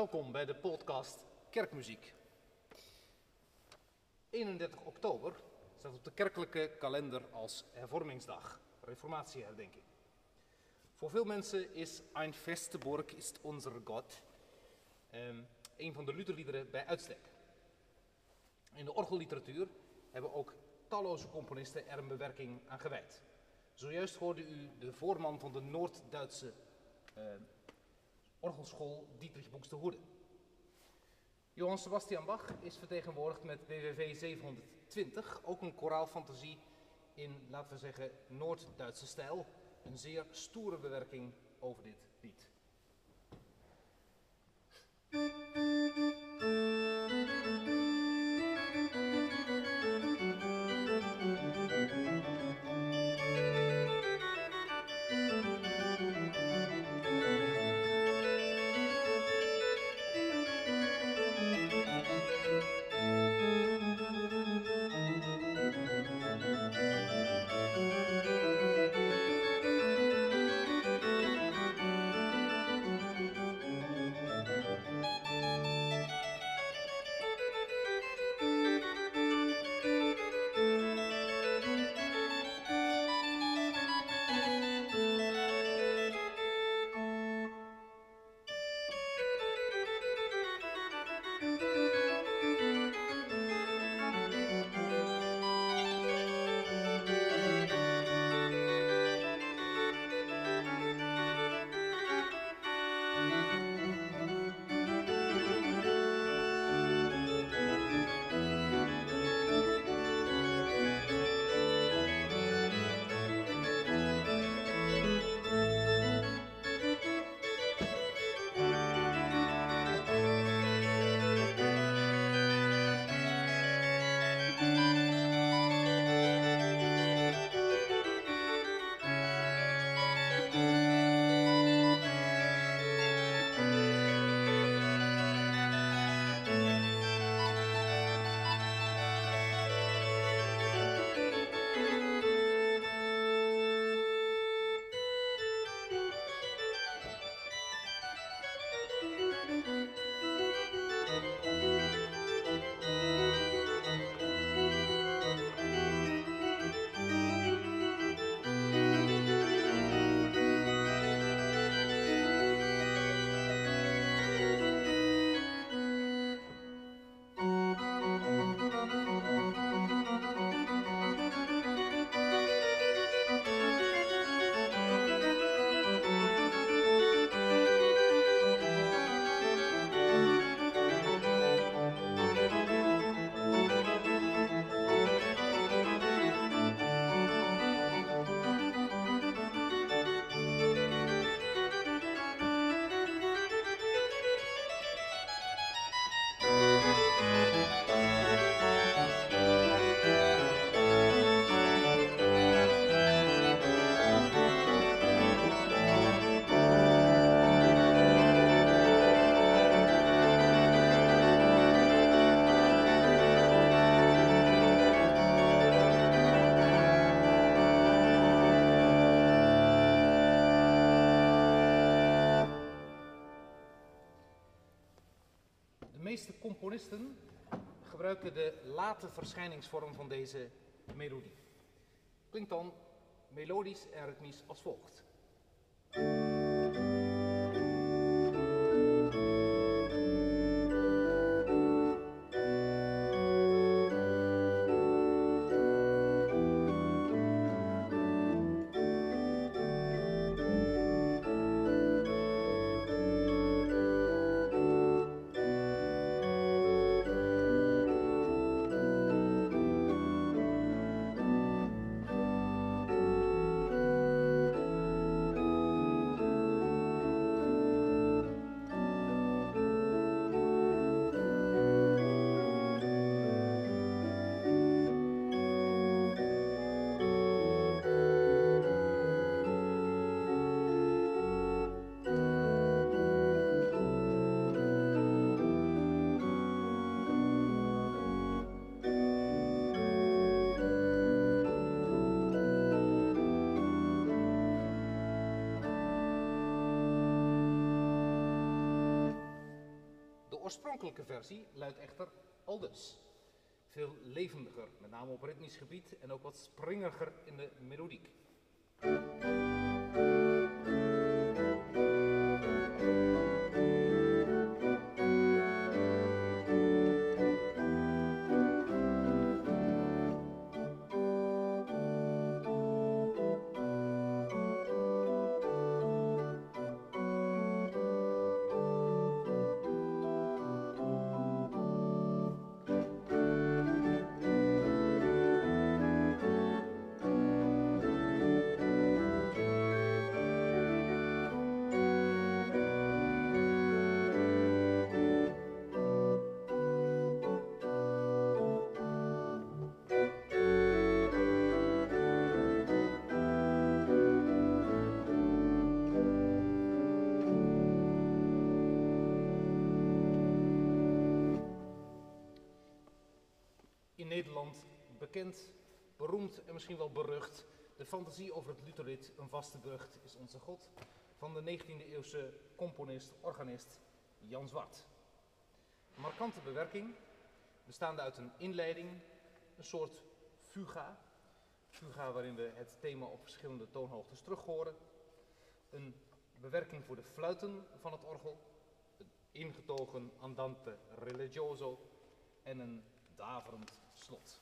Welkom bij de podcast Kerkmuziek. 31 oktober staat op de kerkelijke kalender als hervormingsdag, reformatieherdenking. Voor veel mensen is Ein feste Burg ist unser Gott ehm, een van de Lutherliederen bij uitstek. In de orgelliteratuur hebben ook talloze componisten er een bewerking aan gewijd. Zojuist hoorde u de voorman van de Noord-Duitse eh, orgelschool Dietrich Buxtehude. Johann Sebastian Bach is vertegenwoordigd met BWV 720, ook een koraalfantasie in, laten we zeggen, Noord-Duitse stijl. Een zeer stoere bewerking over dit lied. Componisten gebruiken de late verschijningsvorm van deze melodie. Klinkt dan melodisch en ritmisch als volgt. Oorspronkelijke versie luidt echter aldus. Veel levendiger, met name op ritmisch gebied en ook wat springiger in de melodiek. Nederland bekend, beroemd en misschien wel berucht. De fantasie over het Lutherlied, een vaste burcht, is onze God. Van de 19e eeuwse componist, organist Jan Zwart. Een markante bewerking, bestaande uit een inleiding, een soort fuga. Fuga waarin we het thema op verschillende toonhoogtes terug horen. Een bewerking voor de fluiten van het orgel. Een ingetogen andante religioso en een daverend slot.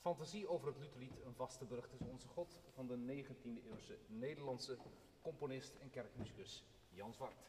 Fantasie over het Lutherlied, een vaste burcht is onze God, van de 19e eeuwse Nederlandse componist en kerkmuzikus Jan Zwart.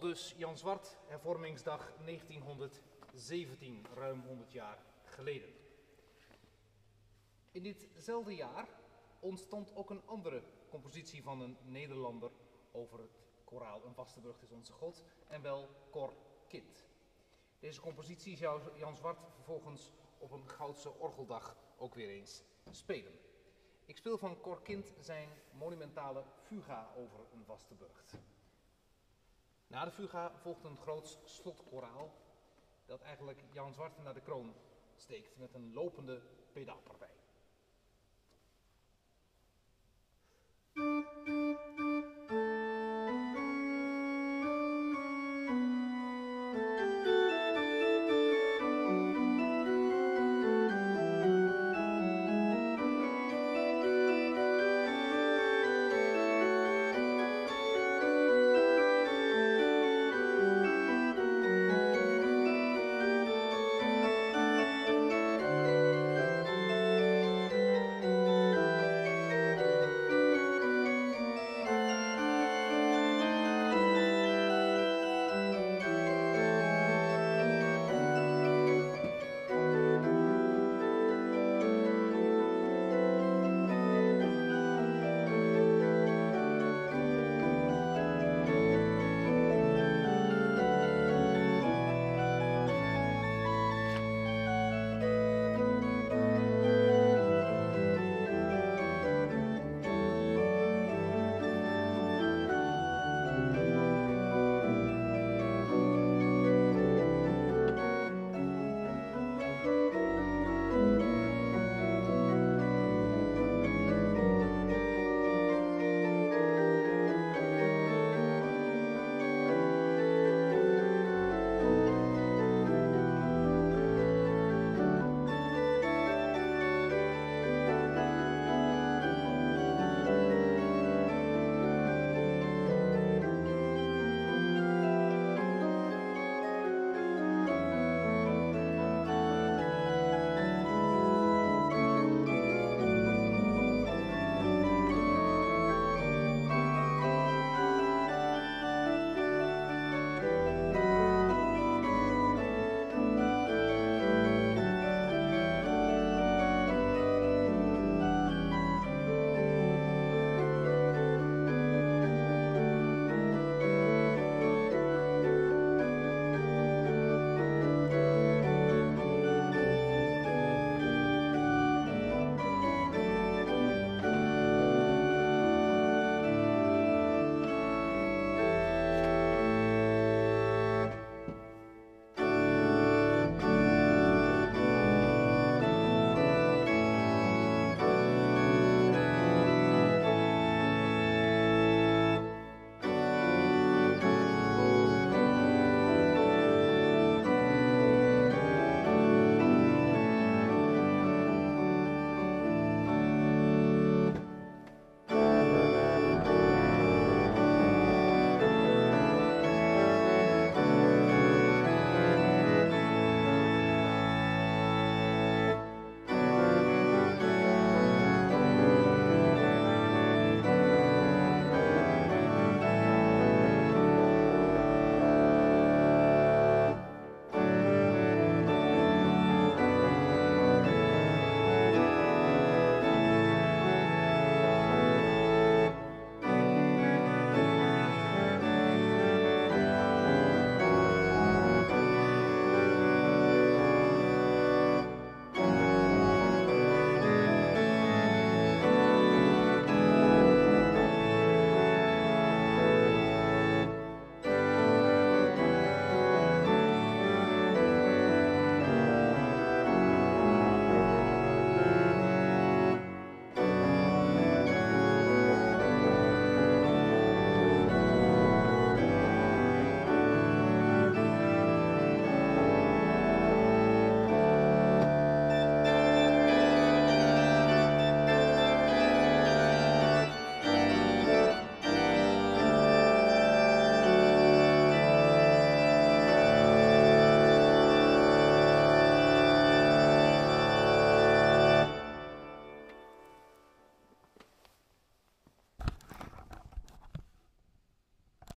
Dus Jan Zwart, hervormingsdag 1917, ruim 100 jaar geleden. In ditzelfde jaar ontstond ook een andere compositie van een Nederlander over het koraal Een vaste is onze God, en wel Cor Kind. Deze compositie zou Jan Zwart vervolgens op een Goudse orgeldag ook weer eens spelen. Ik speel van Cor Kind zijn monumentale fuga over een vaste burcht. Na de fuga volgt een groot slotkoraal dat eigenlijk Jan Zwart naar de kroon steekt met een lopende pedaalpartij.